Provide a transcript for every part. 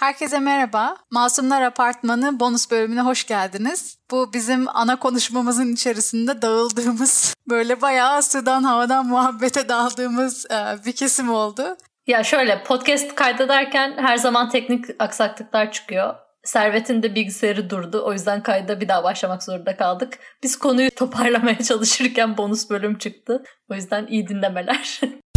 Herkese merhaba. Masumlar Apartmanı bonus bölümüne hoş geldiniz. Bu bizim ana konuşmamızın içerisinde dağıldığımız, böyle bayağı sudan havadan muhabbete daldığımız e, bir kesim oldu. Ya şöyle podcast kaydederken her zaman teknik aksaklıklar çıkıyor. Servet'in de bilgisayarı durdu. O yüzden kayda bir daha başlamak zorunda kaldık. Biz konuyu toparlamaya çalışırken bonus bölüm çıktı. O yüzden iyi dinlemeler.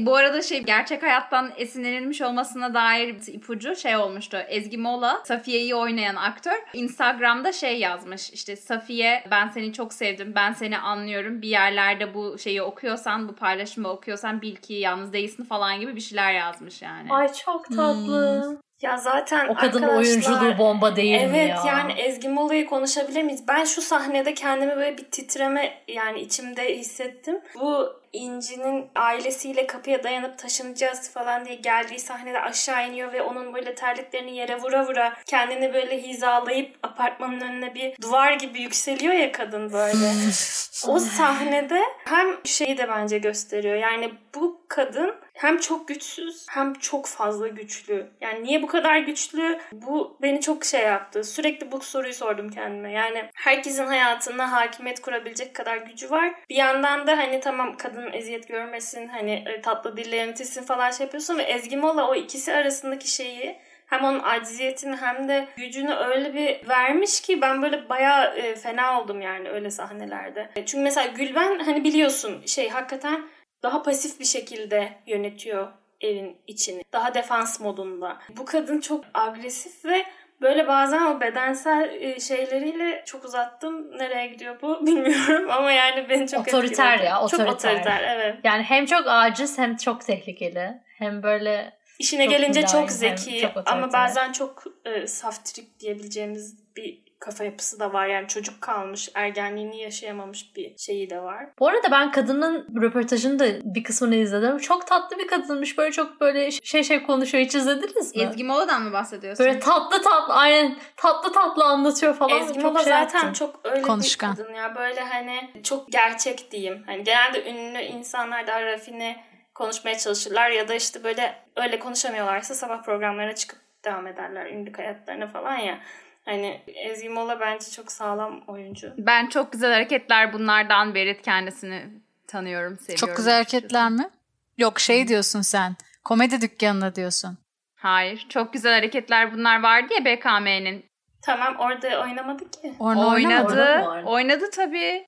Bu arada şey gerçek hayattan esinlenilmiş olmasına dair bir ipucu şey olmuştu. Ezgi Mola, Safiye'yi oynayan aktör Instagram'da şey yazmış. İşte Safiye ben seni çok sevdim, ben seni anlıyorum. Bir yerlerde bu şeyi okuyorsan, bu paylaşımı okuyorsan bil ki yalnız değilsin falan gibi bir şeyler yazmış yani. Ay çok tatlı. Hmm. Ya zaten o kadın oyunculuğu bomba değil evet, mi ya? Evet yani Ezgi Mola'yı konuşabilir miyiz? Ben şu sahnede kendimi böyle bir titreme yani içimde hissettim. Bu İnci'nin ailesiyle kapıya dayanıp taşınacağız falan diye geldiği sahnede aşağı iniyor ve onun böyle terliklerini yere vura vura kendini böyle hizalayıp apartmanın önüne bir duvar gibi yükseliyor ya kadın böyle. o sahnede hem şeyi de bence gösteriyor. Yani bu kadın hem çok güçsüz hem çok fazla güçlü. Yani niye bu kadar güçlü? Bu beni çok şey yaptı. Sürekli bu soruyu sordum kendime. Yani herkesin hayatında hakimiyet kurabilecek kadar gücü var. Bir yandan da hani tamam kadın eziyet görmesin, hani e, tatlı dillerini tilsin falan şey yapıyorsun ve Ezgi Mola o ikisi arasındaki şeyi hem onun acziyetini hem de gücünü öyle bir vermiş ki ben böyle bayağı e, fena oldum yani öyle sahnelerde. Çünkü mesela Gülben hani biliyorsun şey hakikaten daha pasif bir şekilde yönetiyor evin içini. Daha defans modunda. Bu kadın çok agresif ve böyle bazen o bedensel e, şeyleriyle çok uzattım. Nereye gidiyor bu bilmiyorum ama yani beni çok Otoriter etkiledi. ya otoriter. Çok otoriter evet. Yani hem çok aciz hem çok tehlikeli. Hem böyle İşine çok gelince mülayim, çok zeki çok ama bazen çok e, saftirik diyebileceğimiz bir kafa yapısı da var. Yani çocuk kalmış, ergenliğini yaşayamamış bir şeyi de var. Bu arada ben kadının röportajını da bir kısmını izledim. Çok tatlı bir kadınmış. Böyle çok böyle şey şey konuşuyor. Hiç izlediniz mi? Ezgi Mola'dan mı bahsediyorsun? Böyle tatlı tatlı aynen tatlı tatlı anlatıyor falan. Ezgi Mola şey zaten yaptım. çok öyle Konuşkan. bir kadın ya. Böyle hani çok gerçek diyeyim. Hani genelde ünlü insanlar daha rafine konuşmaya çalışırlar ya da işte böyle öyle konuşamıyorlarsa sabah programlarına çıkıp devam ederler ünlü hayatlarına falan ya. Hani Ezgi Mola bence çok sağlam oyuncu. Ben çok güzel hareketler bunlardan beri kendisini tanıyorum, seviyorum. Çok güzel hareketler mi? Yok şey diyorsun sen. Komedi dükkanına diyorsun. Hayır. Çok güzel hareketler bunlar vardı ya BKM'nin. Tamam orada oynamadı ki. Orada oynadı. Oynadı, oynadı tabii.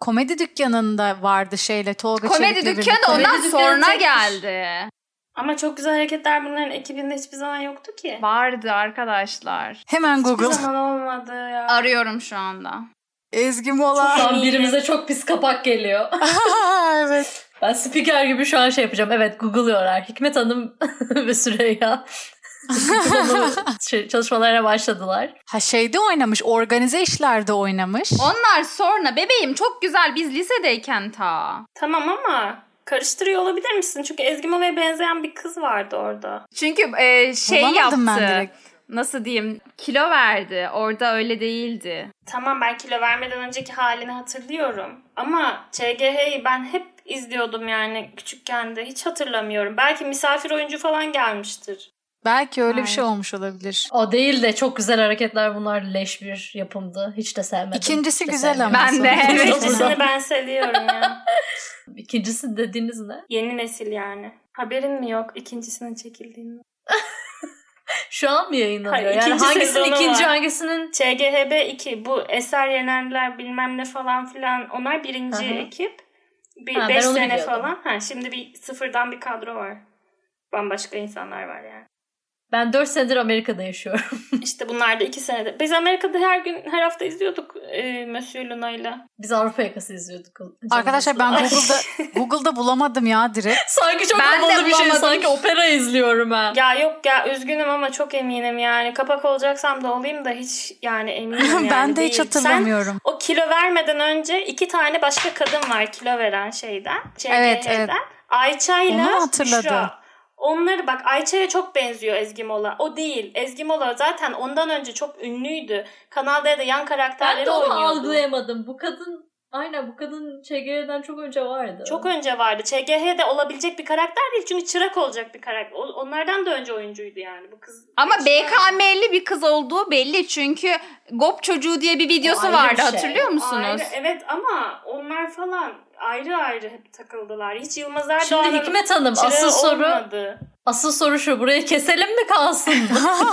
Komedi dükkanında vardı şeyle Tolga Komedi dükkanı ondan sonra geldi. Ama çok güzel hareketler bunların ekibinde hiçbir zaman yoktu ki. Vardı arkadaşlar. Hemen Google. Hiçbir zaman olmadı ya. Arıyorum şu anda. Ezgi Mola. Şu an birimize çok pis kapak geliyor. evet. Ben spiker gibi şu an şey yapacağım. Evet Google'ıyorlar. Hikmet Hanım ve Süreyya şey, çalışmalarına başladılar. Ha şeyde oynamış, organize işlerde oynamış. Onlar sonra bebeğim çok güzel biz lisedeyken ta. Tamam ama karıştırıyor olabilir misin? Çünkü Ezgi Mola'ya benzeyen bir kız vardı orada. Çünkü e, şey Bulamadım yaptı. Ben direkt. Nasıl diyeyim? Kilo verdi. Orada öyle değildi. Tamam ben kilo vermeden önceki halini hatırlıyorum. Ama ÇGH'yi ben hep izliyordum yani küçükken de. Hiç hatırlamıyorum. Belki misafir oyuncu falan gelmiştir. Belki öyle Aynen. bir şey olmuş olabilir. O değil de çok güzel hareketler bunlar leş bir yapımdı. Hiç de sevmedim. İkincisi Hiç güzel ama. Ben de. İkincisini ben seviyorum ya. İkincisi dediğiniz ne? Yeni nesil yani. Haberin mi yok ikincisinin çekildiğini? Şu an mı yayınlanıyor? Hayır, yani hangisinin ikinci var. hangisinin? ÇGHB 2 bu Eser Yenerler bilmem ne falan filan onlar birinci Hı-hı. ekip. Bir ha, beş sene biliyordum. falan. Ha, şimdi bir sıfırdan bir kadro var. Bambaşka insanlar var yani. Ben 4 senedir Amerika'da yaşıyorum. İşte bunlar da 2 senedir. Biz Amerika'da her gün her hafta izliyorduk e, Monsieur Luna'yla. Biz Avrupa yakası izliyorduk. Arkadaşlar ben Google'da Google'da bulamadım ya direkt. Sanki çok ben havalı bir şey. Sanki opera izliyorum ben. Ya yok ya üzgünüm ama çok eminim yani. Kapak olacaksam da olayım da hiç yani eminim yani Ben de değil. hiç hatırlamıyorum. Sen o kilo vermeden önce iki tane başka kadın var kilo veren şeyden. Evet evet. Ayça ile Şura. Onları bak Ayça'ya çok benziyor Ezgi Mola. O değil. Ezgi Mola zaten ondan önce çok ünlüydü. Kanal D'de yan Ben karakterleri de onu oynuyordu. algılayamadım. Bu kadın aynen bu kadın ÇG'den çok önce vardı. Çok önce vardı. ÇGH'de olabilecek bir karakter değil çünkü çırak olacak bir karakter. Onlardan da önce oyuncuydu yani bu kız. Ama BKM'li bir kız olduğu belli çünkü Gop çocuğu diye bir videosu vardı bir şey. hatırlıyor musunuz? Ayrı, evet ama onlar falan ayrı ayrı hep takıldılar. Hiç Yılmaz Erdoğan'ın Şimdi Hikmet Hanım asıl soru olmadı. asıl soru şu burayı keselim mi kalsın mı?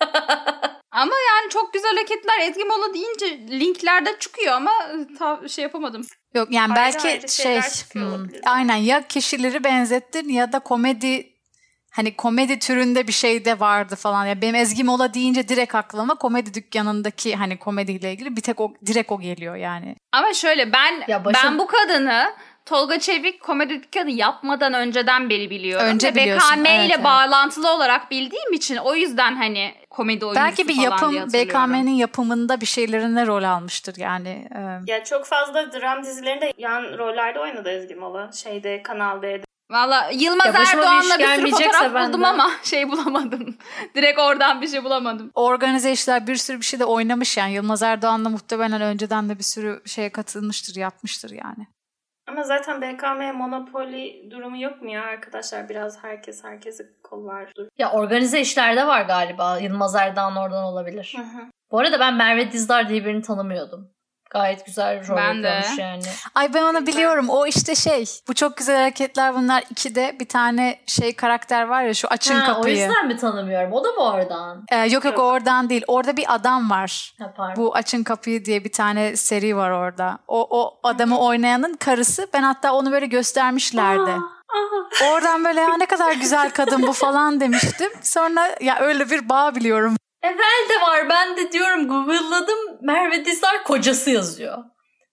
Ama yani çok güzel hareketler Ezgi Mola deyince linklerde çıkıyor ama e, ta- şey yapamadım. Yok yani Ayrı belki ayrı şey hmm, aynen ya kişileri benzettin ya da komedi hani komedi türünde bir şey de vardı falan. Ya benim Ezgi Mola deyince direkt aklıma komedi dükkanındaki hani komediyle ilgili bir tek o direkt o geliyor yani. Ama şöyle ben Ya başım- ben bu kadını Tolga Çevik komedi dükkanı yapmadan önceden beri biliyorum. Önce Ve BKM evet, ile evet. bağlantılı olarak bildiğim için o yüzden hani komedi oyuncusu Belki bir yapım. BKM'nin yapımında bir şeylerine rol almıştır yani. Ee, Ya çok fazla dram dizilerinde yan rollerde oynadı Ezgi Mola. Şeyde Kanal D'de. Valla Yılmaz Ya başıma bir Erdoğan'la bir sürü fotoğraf buldum ama şey bulamadım. Direkt oradan bir şey bulamadım. organize işler bir sürü bir şey de oynamış yani. Yılmaz Erdoğan da muhtemelen önceden de bir sürü şeye katılmıştır, yapmıştır yani. Ama zaten BKM monopoli durumu yok mu ya arkadaşlar? Biraz herkes herkesi kollar. Dur. ya organize işlerde var galiba. Yılmaz Erdoğan oradan olabilir. Hı hı. Bu arada ben Merve Dizdar diye birini tanımıyordum. Gayet güzel rol Ben de. yani. Ay ben onu biliyorum. O işte şey. Bu çok güzel hareketler bunlar. İkide bir tane şey karakter var ya şu açın Ha, o kapıyı. yüzden mi tanımıyorum? O da mı oradan? Ee, yok yok Yok. oradan değil. Orada bir adam var. Ha, pardon. Bu Açın Kapıyı diye bir tane seri var orada. O, o adamı oynayanın karısı. Ben hatta onu böyle göstermişlerdi. Aha. Oradan böyle ya ne kadar güzel kadın bu falan demiştim. Sonra ya öyle bir bağ biliyorum. Evvel de var. Ben de diyorum Google'ladım. Merve Dizdar kocası yazıyor.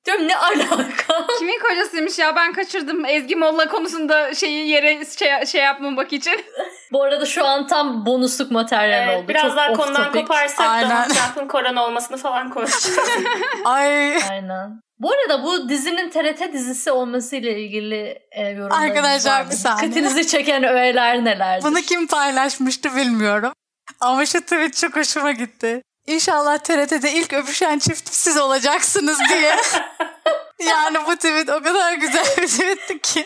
Diyorum ne alaka? Kimin kocasıymış ya ben kaçırdım Ezgi Molla konusunda şeyi yere şey, şey yapmamak için. Bu arada şu an tam bonusluk materyal Evet, oldu. biraz Çok daha konudan topic. koparsak Aynen. Donald Trump'ın korona olmasını falan konuşacağız. Ay Aynen. Bu arada bu dizinin TRT dizisi olmasıyla ilgili e, yorumlarınız Arkadaşlar, var mı? bir saniye. Dikkatinizi çeken öğeler nelerdir? bunu kim paylaşmıştı bilmiyorum. Ama şu tweet çok hoşuma gitti. İnşallah TRT'de ilk öpüşen çift siz olacaksınız diye. yani bu tweet o kadar güzel bir tweetti ki.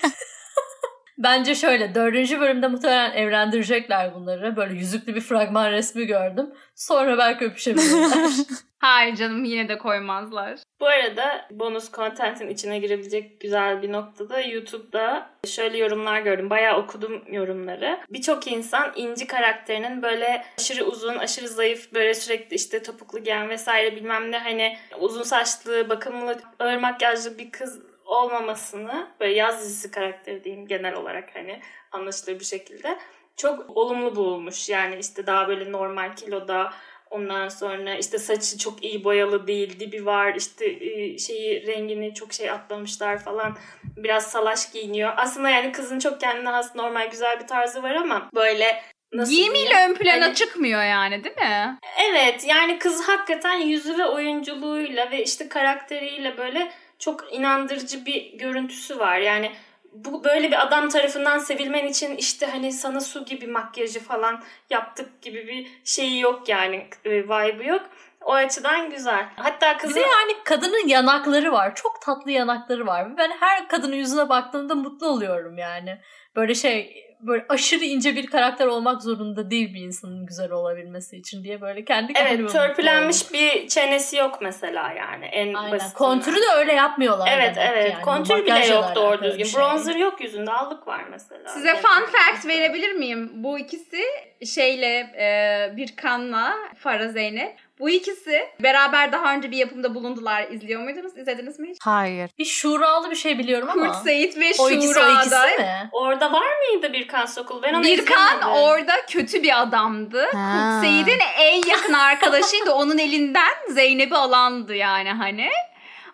Bence şöyle dördüncü bölümde muhtemelen evlendirecekler bunları. Böyle yüzüklü bir fragman resmi gördüm. Sonra belki öpüşebilirler. Hayır canım yine de koymazlar. Bu arada bonus contentin içine girebilecek güzel bir noktada YouTube'da şöyle yorumlar gördüm. Bayağı okudum yorumları. Birçok insan İnci karakterinin böyle aşırı uzun, aşırı zayıf, böyle sürekli işte topuklu giyen vesaire bilmem ne hani uzun saçlı, bakımlı, ağır makyajlı bir kız olmamasını böyle yaz dizisi karakteri diyeyim genel olarak hani anlaşılır bir şekilde çok olumlu bulmuş. Yani işte daha böyle normal kiloda Ondan sonra işte saçı çok iyi boyalı değil, dibi var, işte e, şeyi rengini çok şey atlamışlar falan. Biraz salaş giyiniyor. Aslında yani kızın çok kendine has normal güzel bir tarzı var ama böyle nasıl Giyimiyle diyeyim? ön plana Hani- çıkmıyor yani değil mi? Evet yani kız hakikaten yüzü ve oyunculuğuyla ve işte karakteriyle böyle çok inandırıcı bir görüntüsü var. Yani bu böyle bir adam tarafından sevilmen için işte hani sana su gibi makyajı falan yaptık gibi bir şeyi yok yani e, vibe'ı yok. O açıdan güzel. Hatta Bir kızın de yani kadının yanakları var. Çok tatlı yanakları var. Ben her kadının yüzüne baktığımda mutlu oluyorum yani. Böyle şey böyle aşırı ince bir karakter olmak zorunda değil bir insanın güzel olabilmesi için diye böyle kendi kendime evet törpülenmiş bir çenesi yok mesela yani en Aynen. basit. Kontürü de öyle yapmıyorlar. Evet evet. yani. Kontür bile Makyajla yok doğru düzgün. şey. Bronzer yok yüzünde. Allık var mesela. Size Evet. fun fact verebilir miyim? Bu ikisi şeyle e, bir kanla Farah Zeynep. Bu ikisi beraber daha önce bir yapımda bulundular. İzliyor muydunuz? İzlediniz mi hiç? Hayır. Bir şuralı bir şey biliyorum ama. Kurt Seyit ve o ikisi o ikisi mi? Orada var mıydı Birkan Sokul? Ben onu Birkan izlemedim. orada kötü bir adamdı. Ha. Kurt Seyit'in en yakın arkadaşıydı. Onun elinden Zeynep'i alandı yani hani.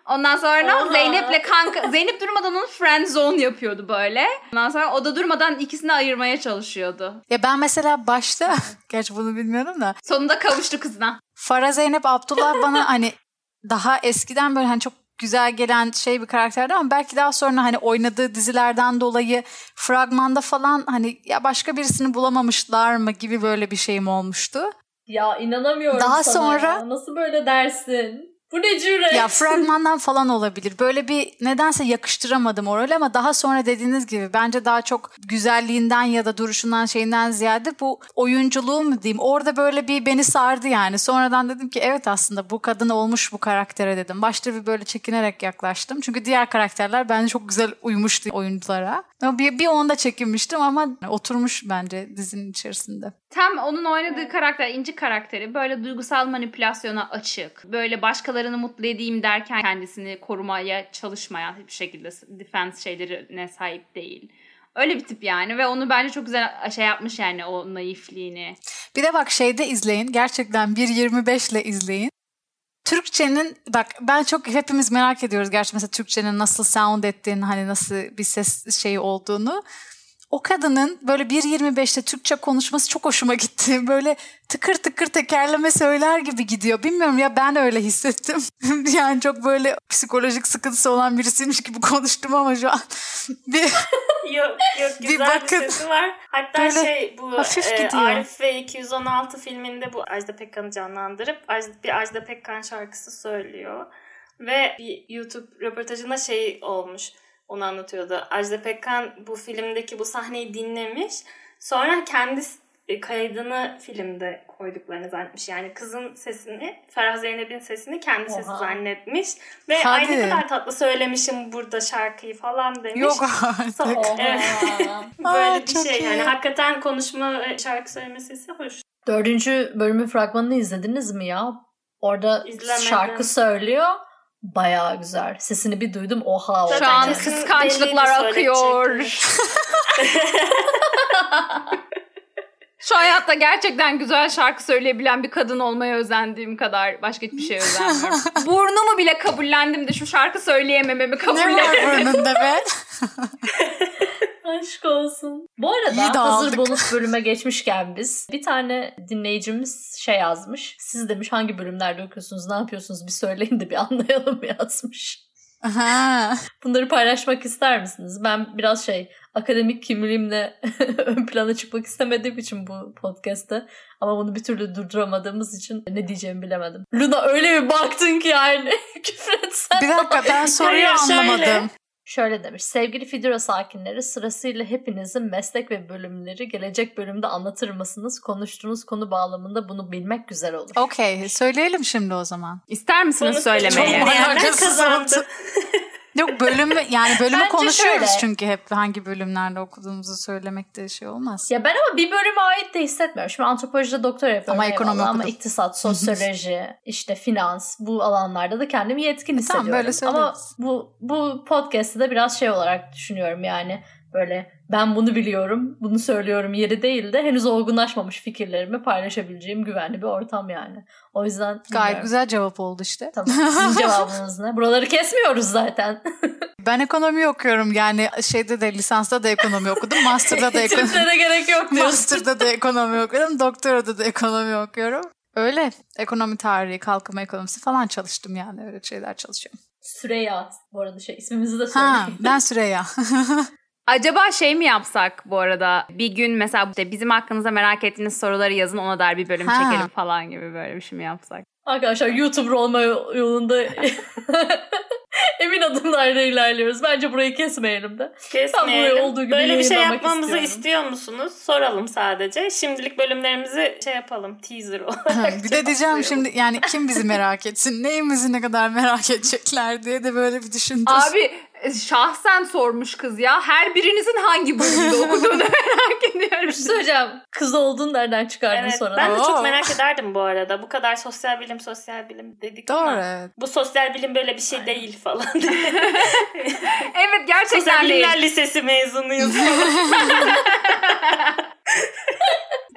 Ondan sonra Oha. Zeynep'le kanka Zeynep durmadan onu friend zone yapıyordu böyle. Ondan sonra o da durmadan ikisini ayırmaya çalışıyordu. Ya ben mesela başta, gerçi bunu bilmiyorum da Sonunda kavuştu kızına. Farah Zeynep Abdullah bana hani daha eskiden böyle hani çok güzel gelen şey bir karakterdi ama belki daha sonra hani oynadığı dizilerden dolayı fragmanda falan hani ya başka birisini bulamamışlar mı gibi böyle bir şeyim olmuştu. Ya inanamıyorum Daha sana sonra- ya. Nasıl böyle dersin? Bu ne cüret? Ya fragmandan falan olabilir. Böyle bir nedense yakıştıramadım o rolü ama daha sonra dediğiniz gibi bence daha çok güzelliğinden ya da duruşundan şeyinden ziyade bu oyunculuğu mu diyeyim orada böyle bir beni sardı yani. Sonradan dedim ki evet aslında bu kadın olmuş bu karaktere dedim. Başta bir böyle çekinerek yaklaştım. Çünkü diğer karakterler bence çok güzel uymuştu oyunculara. Bir, bir onda çekinmiştim ama oturmuş bence dizinin içerisinde. Tam onun oynadığı karakter, İnci karakteri böyle duygusal manipülasyona açık. Böyle başkalarını mutlu edeyim derken kendisini korumaya çalışmayan hiçbir şekilde defense şeylerine sahip değil. Öyle bir tip yani ve onu bence çok güzel şey yapmış yani o naifliğini. Bir de bak şeyde izleyin. Gerçekten 1.25 ile izleyin. Türkçenin bak ben çok hepimiz merak ediyoruz gerçi mesela Türkçenin nasıl sound ettiğini hani nasıl bir ses şeyi olduğunu. O kadının böyle 1.25'te Türkçe konuşması çok hoşuma gitti. Böyle tıkır tıkır tekerleme söyler gibi gidiyor. Bilmiyorum ya ben öyle hissettim. yani çok böyle psikolojik sıkıntısı olan birisiymiş gibi konuştum ama şu an bir Yok yok Bir güzel bir, bakın. sesi var. Hatta Böyle şey bu hafif e, gidiyor. Arif ve 216 filminde bu Ajda Pekkan'ı canlandırıp bir Ajda Pekkan şarkısı söylüyor. Ve bir YouTube röportajında şey olmuş. Onu anlatıyordu. Ajda Pekkan bu filmdeki bu sahneyi dinlemiş. Sonra kendi e, kaydını filmde koyduklarını zannetmiş. Yani kızın sesini, Ferah Zeynep'in sesini kendi sesi zannetmiş. Ve Hadi. ay ne kadar tatlı söylemişim burada şarkıyı falan demiş. yok artık. Evet. Aa, Böyle bir şey iyi. yani hakikaten konuşma ve şarkı söyleme sesi hoş. Dördüncü bölümün fragmanını izlediniz mi ya? Orada İzlemedim. şarkı söylüyor. Bayağı güzel. Sesini bir duydum. Oha. Şu Zaten an yani. kesin kıskançlıklar akıyor. Şu hayatta gerçekten güzel şarkı söyleyebilen bir kadın olmaya özendiğim kadar başka hiçbir şeye özenmiyorum. Burnumu bile kabullendim de şu şarkı söyleyemememi Ne kabullendim. var burnunda be? Aşk olsun. Bu arada hazır bonus bölüme geçmişken biz bir tane dinleyicimiz şey yazmış. Siz demiş hangi bölümlerde okuyorsunuz ne yapıyorsunuz bir söyleyin de bir anlayalım yazmış. Aha. Bunları paylaşmak ister misiniz? Ben biraz şey akademik kimliğimle ön plana çıkmak istemediğim için bu podcast'te ama bunu bir türlü durduramadığımız için ne diyeceğimi bilemedim. Luna öyle bir baktın ki yani küfretsen. Bir dakika ben soruyu şöyle. Şöyle demiş. Sevgili Fidura sakinleri sırasıyla hepinizin meslek ve bölümleri gelecek bölümde anlatır mısınız? Konuştuğunuz konu bağlamında bunu bilmek güzel olur. Okey söyleyelim şimdi o zaman. İster misiniz Bunu söylemeyi? Çok alakasız kazandı. oldu. Yok bölümü yani bölümü Bence konuşuyoruz şöyle. çünkü hep hangi bölümlerde okuduğumuzu söylemek de şey olmaz. Ya ben ama bir bölüme ait de hissetmiyorum. Şimdi antropolojide doktora yapıyorum. Ama ekonomi Ama iktisat, sosyoloji, işte finans bu alanlarda da kendimi yetkin E, tamam, hissediyorum. böyle ama söyleriz. bu, bu podcast'ı da biraz şey olarak düşünüyorum yani. Böyle ben bunu biliyorum, bunu söylüyorum yeri değil de henüz olgunlaşmamış fikirlerimi paylaşabileceğim güvenli bir ortam yani. O yüzden Gayet bilmiyorum. güzel cevap oldu işte. Tamam. Sizin cevabınız ne? Buraları kesmiyoruz zaten. Ben ekonomi okuyorum yani şeyde de lisansta da ekonomi okudum. Master'da da ekonomi, gerek yok diyorsun. master'da da ekonomi okudum. Doktorada da ekonomi okuyorum. Öyle ekonomi tarihi, kalkınma ekonomisi falan çalıştım yani öyle şeyler çalışıyorum. Süreyya bu arada şey ismimizi de Ha, söyleyin. ben Süreyya. Acaba şey mi yapsak bu arada bir gün mesela işte bizim hakkınızda merak ettiğiniz soruları yazın ona dair bir bölüm Ha. çekelim falan gibi böyle bir şey mi yapsak? Arkadaşlar YouTuber olma yolunda emin adımlarla ilerliyoruz. Bence burayı kesmeyelim de. Kesmeyelim. olduğu gibi Böyle bir şey yapmamızı istiyorum. istiyor musunuz? Soralım sadece. Şimdilik bölümlerimizi şey yapalım. Teaser olarak. bir de diyeceğim şimdi yani kim bizi merak etsin, neyimizi ne kadar merak edecekler diye de böyle bir düşündüm. Abi şahsen sormuş kız ya. Her birinizin hangi bölümde okuduğunu merak Bir ediyorum. şey söyleyeceğim. Kız olduğunu nereden çıkardın Evet, sonra? ben de Oo. çok merak ederdim bu arada. Bu kadar sosyal bilim sosyal bilim dedik Doğru ama bu sosyal bilim böyle bir şey değil falan. Evet gerçekten sosyal değil. bilimler lisesi mezunuyuz.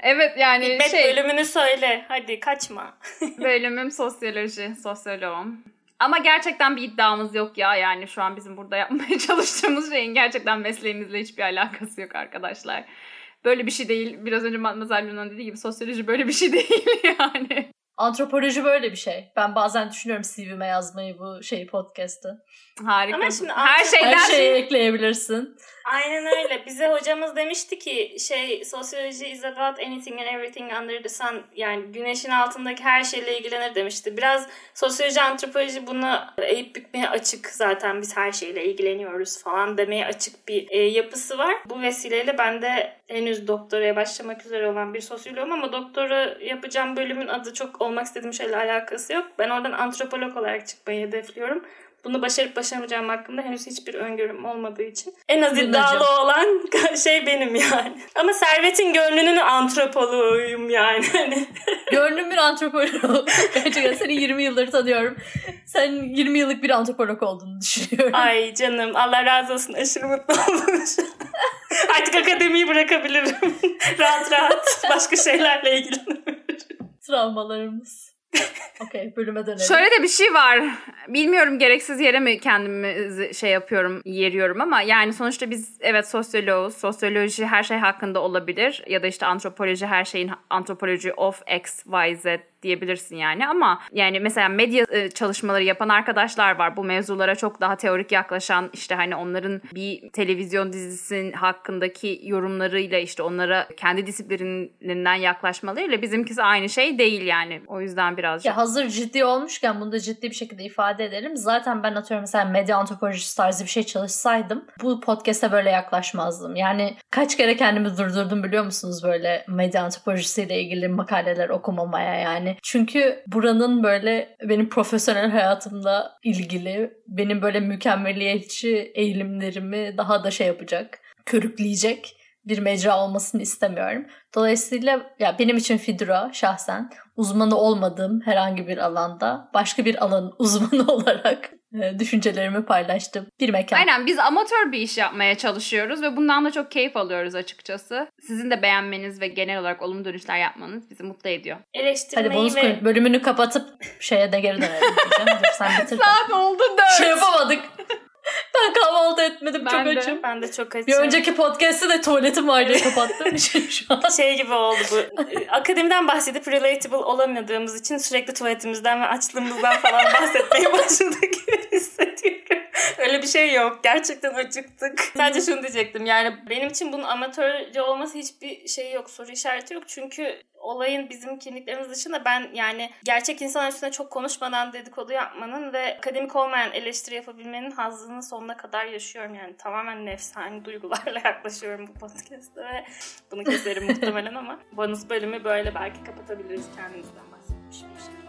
Evet yani Hikmet şey bölümünü söyle. Hadi kaçma. bölümüm sosyoloji, sosyoloğum. Ama gerçekten bir iddiamız yok ya. Yani şu an bizim burada yapmaya çalıştığımız şeyin gerçekten mesleğimizle hiçbir alakası yok arkadaşlar. Böyle bir şey değil. Biraz önce Mademoiselle Luna'nın dediği gibi sosyoloji böyle bir şey değil yani. Antropoloji böyle bir şey. Ben bazen düşünüyorum CV'me yazmayı bu şeyi podcast'ı. Harika. Ama şimdi her şeyden Her şeyi ekleyebilirsin. Aynen öyle. Bize hocamız demişti ki şey sosyoloji is about anything and everything under the sun. Yani güneşin altındaki her şeyle ilgilenir demişti. Biraz sosyoloji antropoloji buna eğip bükmeye açık zaten biz her şeyle ilgileniyoruz falan demeye açık bir e, yapısı var. Bu vesileyle ben de henüz doktoraya başlamak üzere olan bir sosyoloğum ama doktora yapacağım bölümün adı çok olmak istediğim şeyle alakası yok. Ben oradan antropolog olarak çıkmayı hedefliyorum. Bunu başarıp başaramayacağım hakkında henüz hiçbir öngörüm olmadığı için. En az iddialı olan şey benim yani. Ama Servet'in gönlünün antropoloğuyum yani. Hani Gönlüm bir antropolog. Gerçekten seni 20 yıldır tanıyorum. Sen 20 yıllık bir antropolog olduğunu düşünüyorum. Ay canım Allah razı olsun aşırı mutlu oldum. Artık akademiyi bırakabilirim. rahat rahat başka şeylerle ilgilenebilirim. Travmalarımız. Okey bölüme dönelim. Şöyle de bir şey var. Bilmiyorum gereksiz yere mi kendimi şey yapıyorum, yeriyorum ama yani sonuçta biz evet sosyoloğuz. Sosyoloji her şey hakkında olabilir ya da işte antropoloji her şeyin antropoloji of X, Y, Z diyebilirsin yani ama yani mesela medya e, çalışmaları yapan arkadaşlar var. Bu mevzulara çok daha teorik yaklaşan işte hani onların bir televizyon dizisinin hakkındaki yorumlarıyla işte onlara kendi disiplinlerinden yaklaşmalarıyla bizimkisi aynı şey değil yani. O yüzden birazcık Ya hazır ciddi olmuşken bunu da ciddi bir şekilde ifade edelim. Zaten ben atıyorum mesela medya antropolojisi tarzı bir şey çalışsaydım bu podcast'e böyle yaklaşmazdım. Yani kaç kere kendimi durdurdum biliyor musunuz böyle medya antropolojisiyle ilgili makaleler okumamaya yani. Çünkü buranın böyle benim profesyonel hayatımla ilgili benim böyle mükemmeliyetçi eğilimlerimi daha da şey yapacak, körükleyecek bir mecra olmasını istemiyorum. Dolayısıyla ya benim için Fidura şahsen uzmanı olmadığım herhangi bir alanda başka bir alanın uzmanı olarak e, düşüncelerimi paylaştım. Bir mekan. Aynen biz amatör bir iş yapmaya çalışıyoruz ve bundan da çok keyif alıyoruz açıkçası. Sizin de beğenmeniz ve genel olarak olumlu dönüşler yapmanız bizi mutlu ediyor. Eleştirmeyi Hadi bonus ve bölümünü kapatıp şeye de geri dönelim. Dur sen bitir. Saat oldu dört. şey yapamadık. Ben kahvaltı etmedim Ben çok de. açım. ben de çok Bir açım. önceki podcast'te de tuvaletim var diye kapattığım için şu an. şey gibi oldu bu. Akademiden bahsedip relatable olamadığımız için sürekli tuvaletimizden ve açlığımızdan falan bahsetmeye başladık hissediyorum. Öyle bir şey yok. Gerçekten acıktık. Sadece şunu diyecektim. Yani benim için bunun amatörce olması hiçbir şey yok. Soru işareti yok. Çünkü olayın bizim kimliklerimiz dışında ben yani gerçek insan üstüne çok konuşmadan dedikodu yapmanın ve akademik olmayan eleştiri yapabilmenin hazzını sonuna kadar yaşıyorum. Yani tamamen nefsani duygularla yaklaşıyorum bu podcast'te ve bunu keserim muhtemelen ama bonus bölümü böyle belki kapatabiliriz kendimizden bahsetmiş bir şey.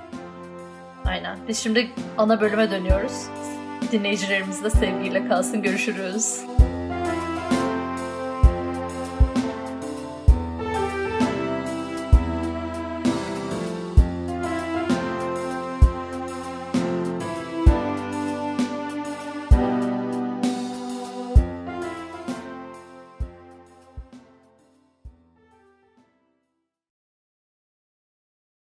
Aynen. Biz şimdi ana bölüme dönüyoruz. Dinleyicilerimiz de sevgiyle kalsın. Görüşürüz.